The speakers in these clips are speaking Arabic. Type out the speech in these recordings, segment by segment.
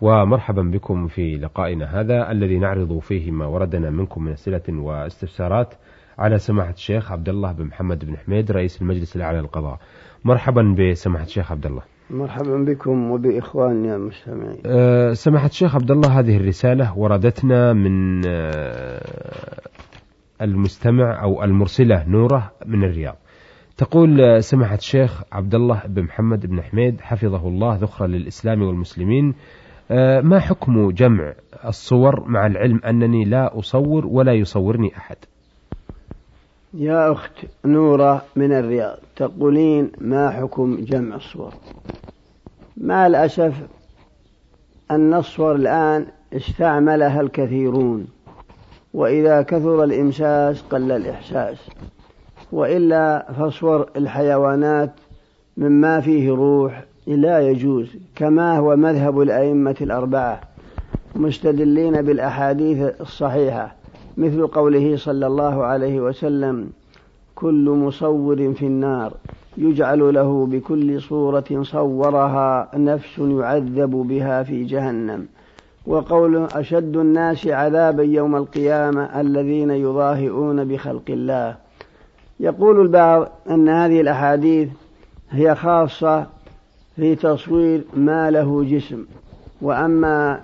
ومرحبا بكم في لقائنا هذا الذي نعرض فيه ما وردنا منكم من أسئلة واستفسارات على سماحة الشيخ عبد الله بن محمد بن حميد رئيس المجلس الأعلى للقضاء. مرحبا بسماحة الشيخ عبد الله مرحبا بكم وبإخواننا المستمعين أه سماحة الشيخ عبد الله هذه الرسالة وردتنا من أه المستمع أو المرسلة نورة من الرياض. تقول سماحة الشيخ عبد الله بن محمد بن حميد حفظه الله ذخرا للإسلام والمسلمين ما حكم جمع الصور مع العلم أنني لا أصور ولا يصورني أحد؟ يا أخت نورة من الرياض تقولين ما حكم جمع الصور. مع الأسف أن الصور الآن استعملها الكثيرون وإذا كثر الإمساس قل الإحساس. وإلا فصور الحيوانات مما فيه روح لا يجوز كما هو مذهب الأئمة الأربعة مستدلين بالأحاديث الصحيحة مثل قوله صلى الله عليه وسلم كل مصور في النار يجعل له بكل صورة صورها نفس يعذب بها في جهنم وقول أشد الناس عذابا يوم القيامة الذين يضاهئون بخلق الله يقول البعض أن هذه الأحاديث هي خاصة في تصوير ما له جسم. وأما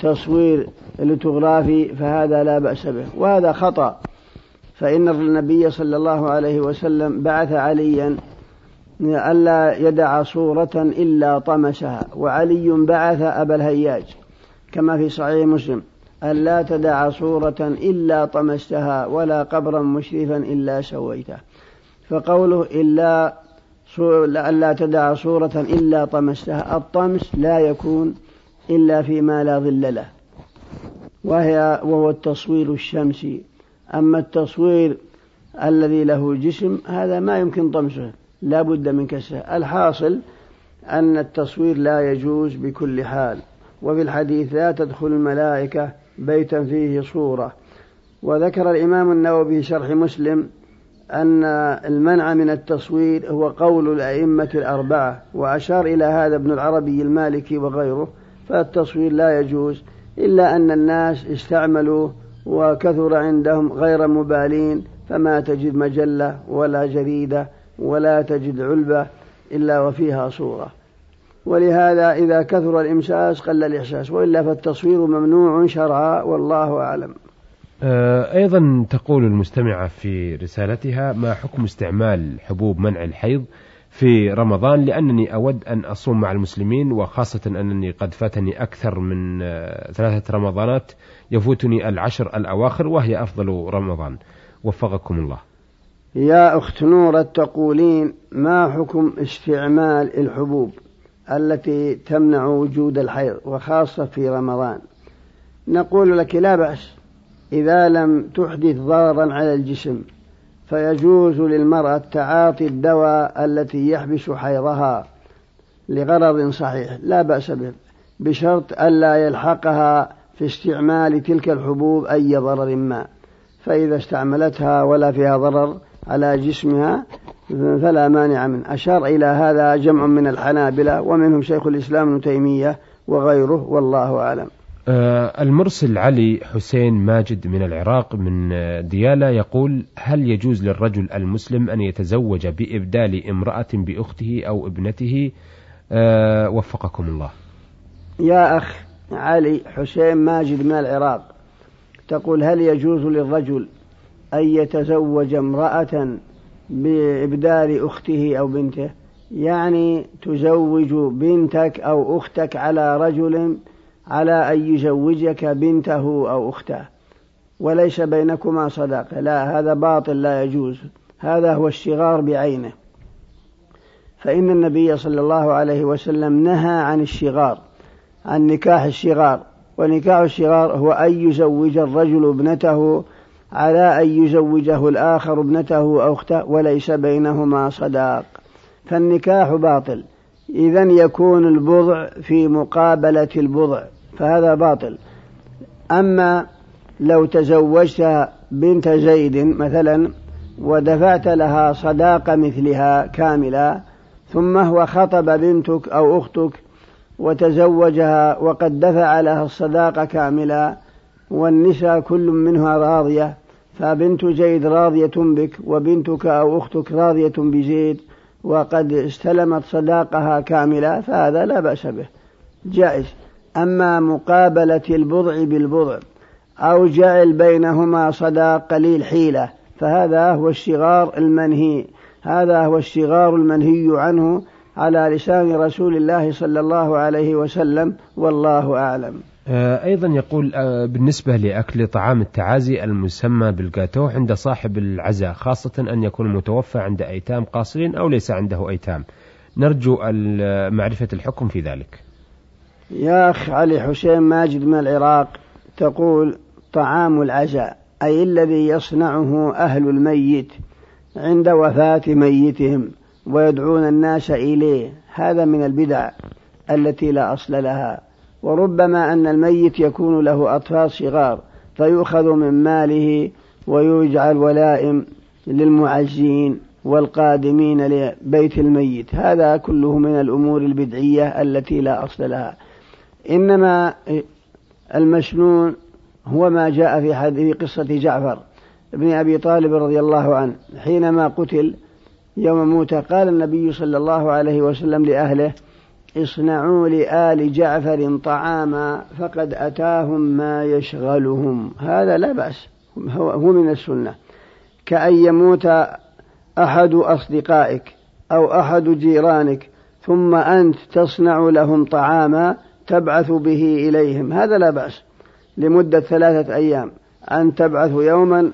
تصوير الليتوغرافي فهذا لا بأس به. وهذا خطأ. فإن النبي صلى الله عليه وسلم بعث عليا ألا يدع صورة إلا طمسها. وعلي بعث أبا الهياج. كما في صحيح مسلم. ألا تدع صورة إلا طمستها ولا قبرا مشرفا إلا سويته. فقوله إلا ألا تدع صورة إلا طمستها الطمس لا يكون إلا فيما لا ظل له وهي وهو التصوير الشمسي. أما التصوير الذي له جسم هذا ما يمكن طمسه لا بد من كسره الحاصل أن التصوير لا يجوز بكل حال وفي الحديث لا تدخل الملائكة بيتا فيه صورة. وذكر الإمام النووي في شرح مسلم أن المنع من التصوير هو قول الأئمة الأربعة وأشار إلى هذا ابن العربي المالكي وغيره فالتصوير لا يجوز إلا أن الناس استعملوا وكثر عندهم غير مبالين فما تجد مجلة ولا جريدة ولا تجد علبة إلا وفيها صورة. ولهذا إذا كثر الإمساس قل الإحساس وإلا فالتصوير ممنوع شرعا والله أعلم. أيضا تقول المستمعة في رسالتها ما حكم استعمال حبوب منع الحيض في رمضان؟ لأنني أود أن أصوم مع المسلمين وخاصة أنني قد فاتني أكثر من ثلاثة رمضانات يفوتني العشر الأواخر وهي أفضل رمضان. وفقكم الله. يا أخت نورة تقولين ما حكم استعمال الحبوب التي تمنع وجود الحيض وخاصة في رمضان؟ نقول لك لا بأس. إذا لم تحدث ضررا على الجسم فيجوز للمرأة تعاطي الدواء التي يحبس حيضها لغرض صحيح. لا بأس به بشرط ألا يلحقها في استعمال تلك الحبوب أي ضرر ما. فإذا استعملتها ولا فيها ضرر على جسمها فلا مانع منه. أشار إلى هذا جمع من الحنابلة ومنهم شيخ الإسلام ابن تيمية وغيره والله أعلم. المرسل علي حسين ماجد من العراق من ديالى يقول هل يجوز للرجل المسلم أن يتزوج بإبدال امرأة بأخته أو ابنته؟ آه وفقكم الله. يا أخ علي حسين ماجد من العراق تقول هل يجوز للرجل أن يتزوج امرأة بإبدال أخته أو بنته؟ يعني تزوج بنتك أو أختك على رجل على أن يزوجك بنته أو أخته وليس بينكما صداقة لا هذا باطل لا يجوز. هذا هو الشغار بعينه. فإن النبي صلى الله عليه وسلم نهى عن الشغار عن نكاح الشغار ونكاح الشغار هو أن يزوج الرجل ابنته على أن يزوجه الآخر ابنته أو أخته وليس بينهما صداق. فالنكاح باطل. إذا يكون البضع في مقابلة البضع. فهذا باطل. أما لو تزوجت بنت زيد مثلا ودفعت لها صداق مثلها كاملا ثم هو خطب بنتك أو أختك وتزوجها وقد دفع لها الصداق كاملا والنساء كل منها راضية فبنت زيد راضية بك وبنتك أو أختك راضية بزيد وقد استلمت صداقها كاملة فهذا لا بأس به. جائز. أما مقابلة البضع بالبضع أو جعل بينهما صداق قليل حيلة فهذا هو الشغار المنهي هذا هو الشغار المنهي عنه على لسان رسول الله صلى الله عليه وسلم والله أعلم. آه، أيضا يقول آه، بالنسبة لأكل طعام التعازي المسمى بالجاتو عند صاحب العزاء خاصة أن يكون المتوفى عند أيتام قاصرين أو ليس عنده أيتام. نرجو معرفة الحكم في ذلك. يا أخ علي حسين ماجد من العراق تقول طعام العزاء أي الذي يصنعه أهل الميت عند وفاة ميتهم ويدعون الناس إليه. هذا من البدع التي لا أصل لها. وربما أن الميت يكون له أطفال صغار فيؤخذ من ماله ويجعل ولائم للمعزين والقادمين لبيت الميت. هذا كله من الأمور البدعية التي لا أصل لها. إنما المسنون هو ما جاء في حديث قصة جعفر بن أبي طالب رضي الله عنه حينما قتل يوم موت قال النبي صلى الله عليه وسلم لأهله اصنعوا لآل جعفر طعاما فقد أتاهم ما يشغلهم. هذا لا بأس هو من السنة. كأن يموت أحد أصدقائك أو أحد جيرانك ثم أنت تصنع لهم طعاما تبعث به إليهم. هذا لا بأس لمدة ثلاثة أيام. أن تبعث يوما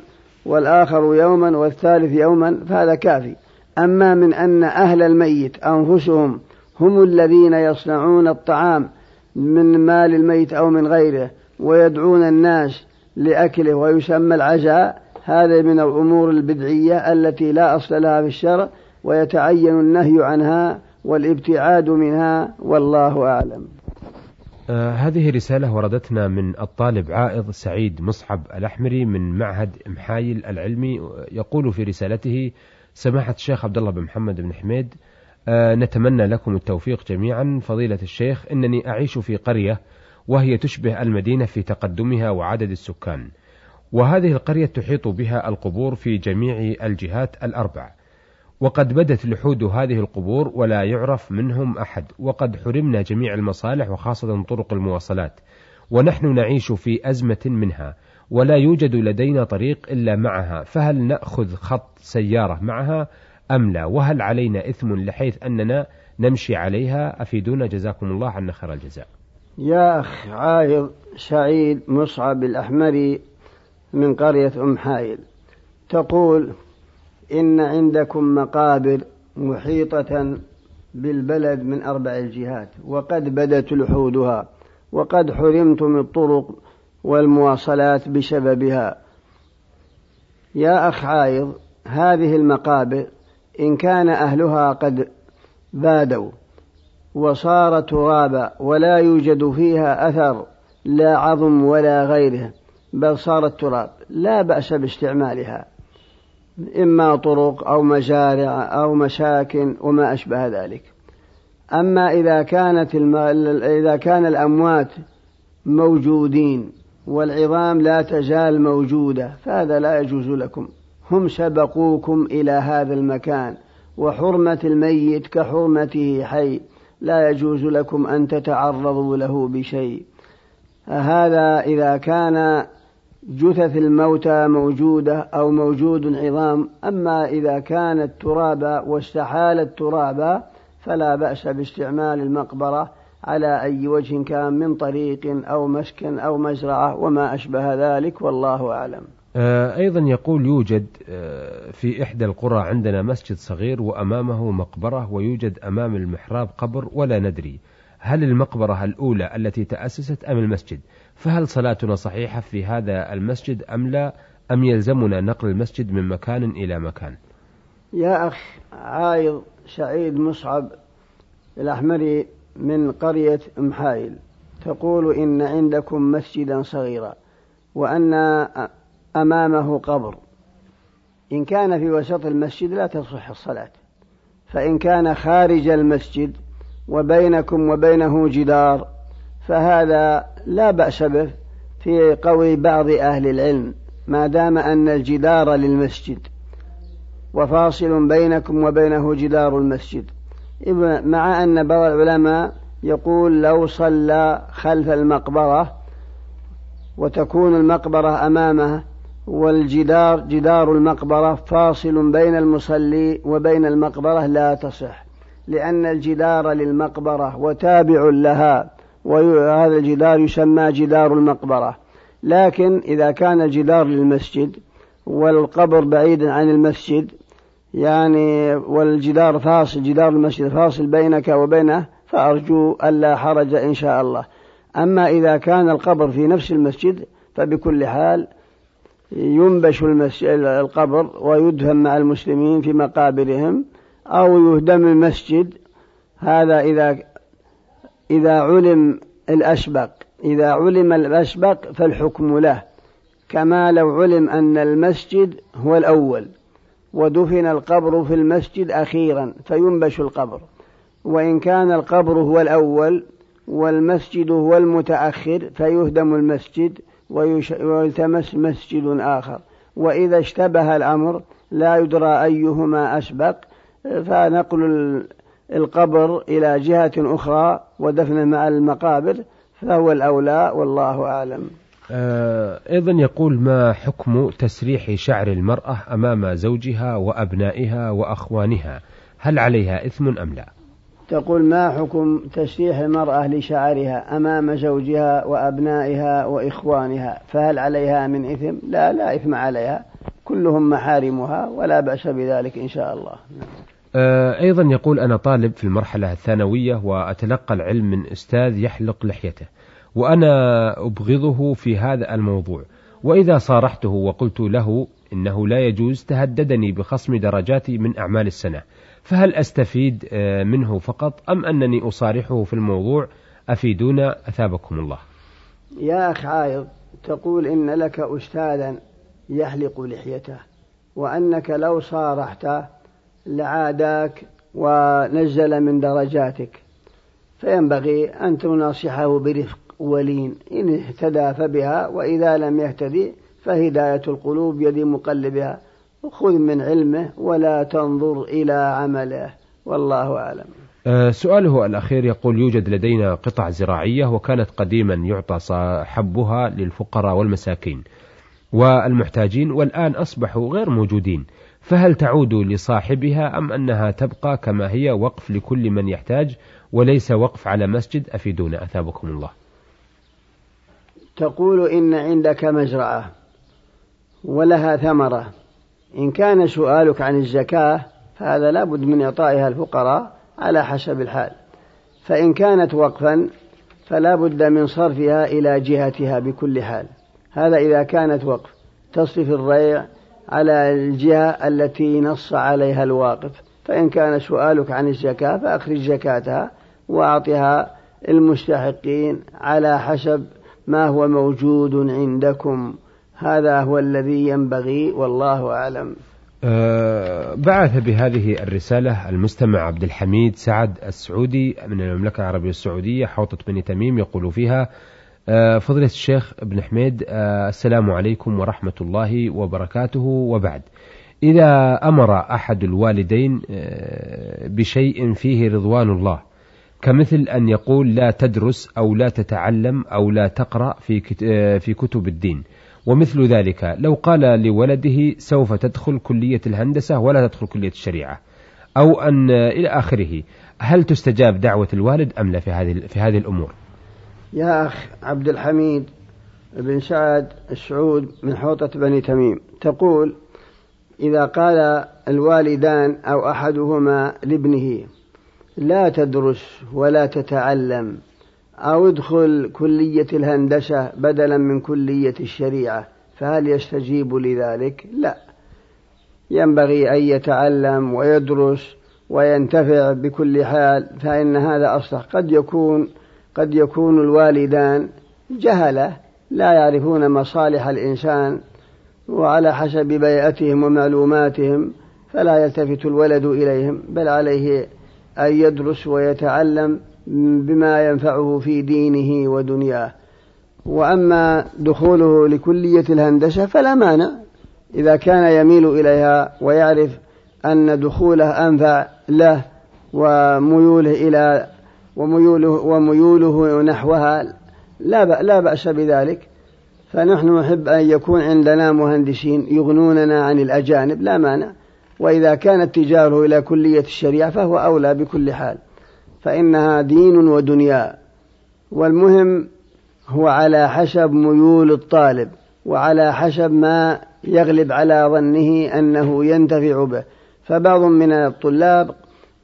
والآخر يوما والثالث يوما فهذا كافي. أما من أن أهل الميت أنفسهم هم الذين يصنعون الطعام من مال الميت أو من غيره ويدعون الناس لأكله ويسمى العزاء هذا من الأمور البدعية التي لا أصل لها في الشرع ويتعين النهي عنها والابتعاد منها والله أعلم. هذه رسالة وردتنا من الطالب عائض سعيد مصعب الأحمري من معهد محايل العلمي يقول في رسالته سماحة الشيخ عبد الله بن محمد بن حميد آه نتمنى لكم التوفيق جميعا. فضيلة الشيخ إنني أعيش في قرية وهي تشبه المدينة في تقدمها وعدد السكان وهذه القرية تحيط بها القبور في جميع الجهات الأربع. وقد بدت لحود هذه القبور ولا يعرف منهم أحد وقد حرمنا جميع المصالح وخاصة طرق المواصلات ونحن نعيش في أزمة منها ولا يوجد لدينا طريق إلا معها فهل نأخذ خط سيارة معها أم لا؟ وهل علينا إثم لحيث أننا نمشي عليها؟ أفيدونا جزاكم الله عنا خير الجزاء. يا أخ عايض سعيد مصعب الأحمري من قرية أم حايل تقول إن عندكم مقابر محيطة بالبلد من أربع الجهات وقد بدت لحودها وقد حرمتم الطرق والمواصلات بسببها. يا أخ عايض هذه المقابر إن كان أهلها قد بادوا وصار ترابا ولا يوجد فيها أثر لا عظم ولا غيره بل صارت تراب لا بأس باستعمالها. إما طرق أو مزارع أو مساكن وما أشبه ذلك. أما إذا كانت الم... إذا كان الأموات موجودين والعظام لا تزال موجودة فهذا لا يجوز لكم. هم سبقوكم إلى هذا المكان وحرمة الميت كحرمته حي. لا يجوز لكم أن تتعرضوا له بشيء. هذا إذا كان جثث الموتى موجودة أو موجود عظام أما إذا كانت ترابا واستحالت ترابا فلا بأس باستعمال المقبرة على أي وجه كان من طريق أو مسكن أو مزرعة وما أشبه ذلك والله أعلم. آه، أيضا يقول يوجد آه، في إحدى القرى عندنا مسجد صغير وأمامه مقبرة ويوجد أمام المحراب قبر ولا ندري. هل المقبرة الأولى التي تأسست أم المسجد؟ فهل صلاتنا صحيحة في هذا المسجد أم لا؟ أم يلزمنا نقل المسجد من مكان إلى مكان؟ يا أخ عايض سعيد مصعب الأحمري من قرية محايل تقول إن عندكم مسجدا صغيرا وأن أمامه قبر. إن كان في وسط المسجد لا تصح الصلاة. فإن كان خارج المسجد وبينكم وبينه جدار فهذا لا بأس به في قول بعض أهل العلم ما دام أن الجدار للمسجد وفاصل بينكم وبينه جدار المسجد. مع أن بعض العلماء يقول لو صلى خلف المقبرة وتكون المقبرة أمامه والجدار جدار المقبرة فاصل بين المصلي وبين المقبرة لا تصح لأن الجدار للمقبرة وتابع لها. وهذا الجدار يسمى جدار المقبرة. لكن إذا كان الجدار للمسجد والقبر بعيد عن المسجد يعني والجدار فاصل جدار المسجد فاصل بينك وبينه فأرجو ألا حرج إن شاء الله. أما إذا كان القبر في نفس المسجد فبكل حال ينبش القبر ويدفن مع المسلمين في مقابرهم أو يهدم المسجد. هذا إذا إذا علم الأسبق إذا علم الأسبق فالحكم له كما لو علم أن المسجد هو الأول ودفن القبر في المسجد أخيرا فينبش القبر. وإن كان القبر هو الأول والمسجد هو المتأخر فيهدم المسجد ويلتمس مسجد آخر. وإذا اشتبه الأمر لا يدرى أيهما أسبق فنقل القبر إلى جهة أخرى ودفن مع المقابر فهو الأولى والله أعلم. آه، أيضا يقول ما حكم تسريح شعر المرأة أمام زوجها وأبنائها وأخوانها؟ هل عليها إثم أم لا؟ تقول ما حكم تسريح المرأة لشعرها أمام زوجها وأبنائها وإخوانها؟ فهل عليها من إثم؟ لا لا إثم عليها. كلهم محارمها ولا بأس بذلك إن شاء الله. آه، أيضا يقول أنا طالب في المرحلة الثانوية وأتلقى العلم من أستاذ يحلق لحيته وأنا أبغضه في هذا الموضوع. وإذا صارحته وقلت له إنه لا يجوز تهددني بخصم درجاتي من أعمال السنة. فهل أستفيد آه، منه فقط أم أنني أصارحه في الموضوع؟ أفيدونا أثابكم الله. يا أخ عايض تقول إن لك أستاذا يحلق لحيته وأنك لو صارحته لعاداك ونزل من درجاتك. فينبغي أن تناصحه برفق ولين. إن اهتدى فبها وإذا لم يهتدي فهداية القلوب يد مقلبها. خذ من علمه ولا تنظر إلى عمله. والله أعلم. أه سؤاله الأخير يقول يوجد لدينا قطع زراعية وكانت قديما يعطى حبها للفقراء والمساكين والمحتاجين والآن أصبحوا غير موجودين. فهل تعود لصاحبها أم أنها تبقى كما هي وقف لكل من يحتاج وليس وقف على مسجد؟ أفيدونا. أثابكم الله. تقول إن عندك مزرعة ولها ثمرة. إن كان سؤالك عن الزكاة فهذا لابد من إعطائها الفقراء على حسب الحال. فإن كانت وقفا فلا بد من صرفها إلى جهتها بكل حال. هذا إذا كانت وقف. تصرف الريع على الجهة التي نص عليها الواقف. فإن كان سؤالك عن الزكاة فأخرج زكاتها وأعطها المستحقين على حسب ما هو موجود عندكم. هذا هو الذي ينبغي والله أعلم. أه بعث بهذه الرسالة المستمع عبد الحميد سعد السعودي من المملكة العربية السعودية حوطة بني تميم يقول فيها فضيلة الشيخ ابن حميد أه السلام عليكم ورحمة الله وبركاته وبعد إذا أمر أحد الوالدين أه، بشيء فيه رضوان الله كمثل أن يقول لا تدرس أو لا تتعلم أو لا تقرأ في في كتب الدين ومثل ذلك لو قال لولده سوف تدخل كلية الهندسة ولا تدخل كلية الشريعة أو أن إلى آخره هل تستجاب دعوة الوالد أم لا في هذه في هذه الأمور؟ يا أخ عبد الحميد بن سعد السعود من حوطة بني تميم. تقول إذا قال الوالدان أو أحدهما لابنه لا تدرس ولا تتعلم أو ادخل كلية الهندسة بدلا من كلية الشريعة فهل يستجيب لذلك؟ لا. ينبغي أن يتعلم ويدرس وينتفع بكل حال فإن هذا أصلح. قد يكون قد يكون الوالدان جهلة لا يعرفون مصالح الإنسان وعلى حسب بيئتهم ومعلوماتهم فلا يلتفت الولد إليهم بل عليه أن يدرس ويتعلم بما ينفعه في دينه ودنياه. وأما دخوله لكلية الهندسة فلا مانع إذا كان يميل إليها ويعرف أن دخوله أنفع له وميوله إلى وميوله وميوله نحوها لا لا بأس بذلك. فنحن نحب أن يكون عندنا مهندسين يغنوننا عن الأجانب لا مانع. وإذا كان اتجاهه إلى كلية الشريعة فهو أولى بكل حال. فإنها دين ودنيا. والمهم هو على حسب ميول الطالب وعلى حسب ما يغلب على ظنه أنه ينتفع به. فبعض من الطلاب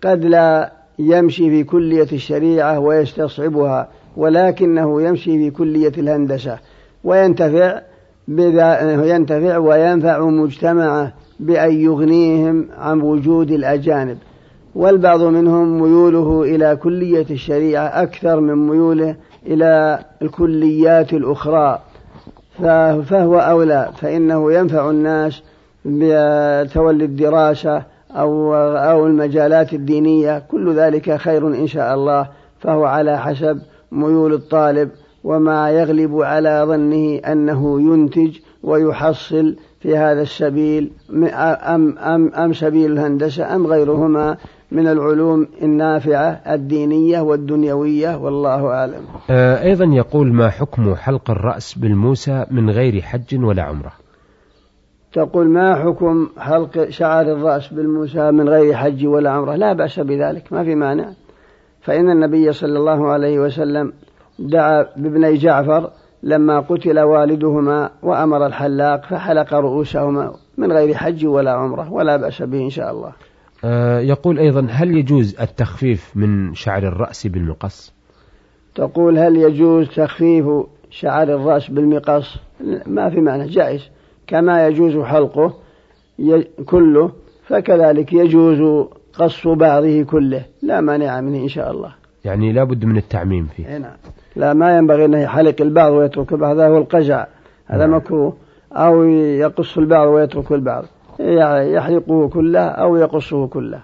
قد لا يمشي في كلية الشريعة ويستصعبها ولكنه يمشي في كلية الهندسة وينتفع ينتفع وينفع مجتمعه بأن يغنيهم عن وجود الأجانب. والبعض منهم ميوله إلى كلية الشريعة أكثر من ميوله إلى الكليات الأخرى. فهو أولى فإنه ينفع الناس بتولي الدراسة أو أو المجالات الدينية كل ذلك خير إن شاء الله فهو على حسب ميول الطالب وما يغلب على ظنه أنه ينتج ويحصل في هذا السبيل أم, أم, أم سبيل الهندسة أم غيرهما من العلوم النافعة الدينية والدنيوية والله أعلم. آه، أيضا يقول ما حكم حلق الرأس بالموسى من غير حج ولا عمرة؟ تقول ما حكم حلق شعر الرأس بالموسى من غير حج ولا عمرة؟ لا بأس بذلك ما في مانع. فإن النبي صلى الله عليه وسلم دعا بابني جعفر لما قتل والدهما وأمر الحلاق فحلق رؤوسهما من غير حج ولا عمرة ولا بأس به إن شاء الله. آه يقول أيضا هل يجوز التخفيف من شعر الرأس بالمقص؟ تقول هل يجوز تخفيف شعر الرأس بالمقص؟ ما في معنى جائز. كما يجوز حلقه كله فكذلك يجوز قص بعضه كله. لا مانع منه إن شاء الله. يعني لا بد من التعميم فيه. نعم. لا ما ينبغي أن يحلق البعض ويترك البعض. هذا هو القجع. هذا نعم. مكروه. أو يقص البعض ويترك البعض. يحلقه كله أو يقصه كله.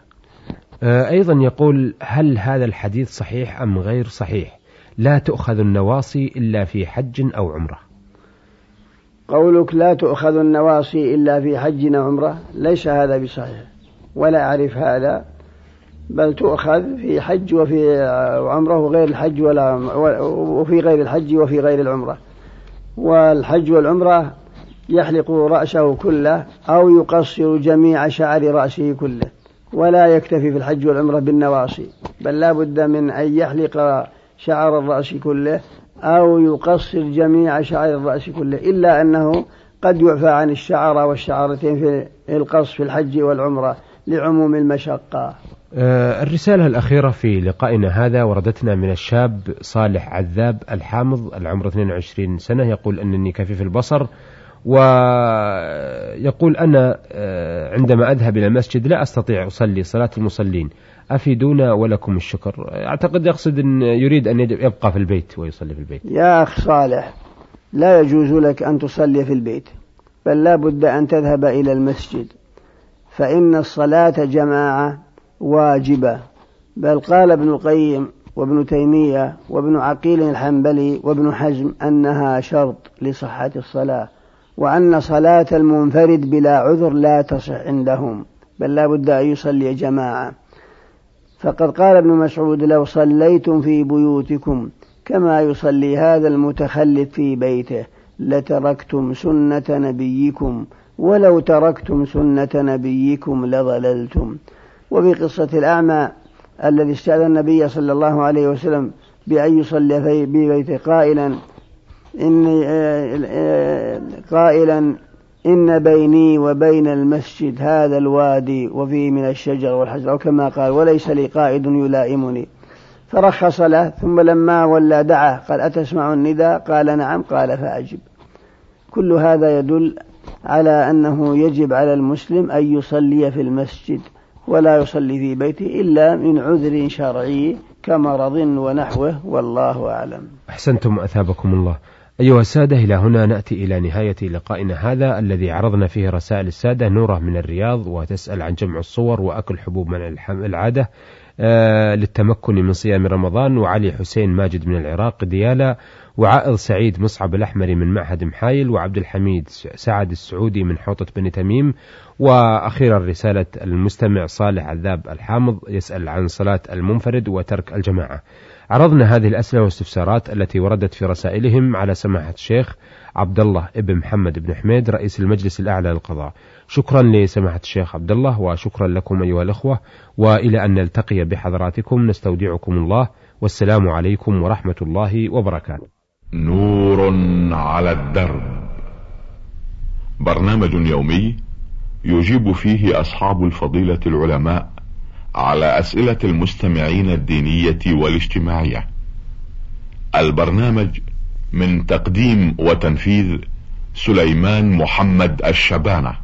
آه، أيضا يقول هل هذا الحديث صحيح أم غير صحيح؟ لا تؤخذ النواصي إلا في حج أو عمرة. قولك لا تؤخذ النواصي إلا في حج أو عمرة. ليس هذا بصحيح. ولا أعرف هذا. بل تؤخذ في حج وفي عمرة وغير الحج ولا وفي غير الحج وفي غير العمرة. والحج والعمرة يحلق رأسه كله أو يقصر جميع شعر رأسه كله. ولا يكتفي في الحج والعمرة بالنواصي. بل لا بد من أن يحلق شعر الرأس كله أو يقصر جميع شعر الرأس كله إلا أنه قد يعفى عن الشعر والشعرتين في القص في الحج والعمرة لعموم المشقة. آه، الرسالة الأخيرة في لقائنا هذا وردتنا من الشاب صالح عذاب الحامض العمر 22 سنة يقول أنني كفيف البصر ويقول أنا آه، عندما أذهب إلى المسجد لا أستطيع أصلي صلاة المصلين. أفيدونا ولكم الشكر. أعتقد يقصد أن يريد أن يبقى في البيت ويصلي في البيت. يا أخ صالح لا يجوز لك أن تصلي في البيت بل لا بد أن تذهب إلى المسجد. فإن الصلاة جماعة واجبة. بل قال ابن القيم وابن تيمية وابن عقيل الحنبلي وابن حزم أنها شرط لصحة الصلاة. وأن صلاة المنفرد بلا عذر لا تصح عندهم بل لا بد أن يصلي جماعة. فقد قال ابن مسعود لو صليتم في بيوتكم كما يصلي هذا المتخلف في بيته لتركتم سنة نبيكم ولو تركتم سنة نبيكم لضللتم. وفي قصة الأعمى الذي استأذن النبي صلى الله عليه وسلم بأن يصلي في بيته قائلا إني آه، آه، قائلا إن بيني وبين المسجد هذا الوادي وفيه من الشجر والحجر أو كما قال وليس لي قائد يلائمني. فرخص له ثم لما ولى دعاه قال أتسمع النداء؟ قال نعم. قال فأجب. كل هذا يدل على أنه يجب على المسلم أن يصلي في المسجد ولا يصلي في بيته إلا من عذر شرعي كمرض ونحوه والله أعلم. أحسنتم أثابكم الله. أيها السادة إلى هنا نأتي إلى نهاية لقائنا هذا الذي عرضنا فيه رسائل السادة نورة من الرياض وتسأل عن جمع الصور وأكل حبوب من العادة آه للتمكن من صيام رمضان وعلي حسين ماجد من العراق ديالى وعائض سعيد مصعب الأحمري من معهد محايل وعبد الحميد سعد السعودي من حوطة بني تميم وأخيرا رسالة المستمع صالح عذاب الحامض يسأل عن صلاة المنفرد وترك الجماعة. عرضنا هذه الأسئلة والاستفسارات التي وردت في رسائلهم على سماحة الشيخ عبد الله ابن محمد بن حميد رئيس المجلس الأعلى للقضاء. شكرا لسماحة الشيخ عبد الله وشكرا لكم أيها الأخوة وإلى أن نلتقي بحضراتكم. نستودعكم الله والسلام عليكم ورحمة الله وبركاته. نور على الدرب. برنامج يومي يجيب فيه أصحاب الفضيلة العلماء على أسئلة المستمعين الدينية والاجتماعية. البرنامج من تقديم وتنفيذ سليمان محمد الشبانة.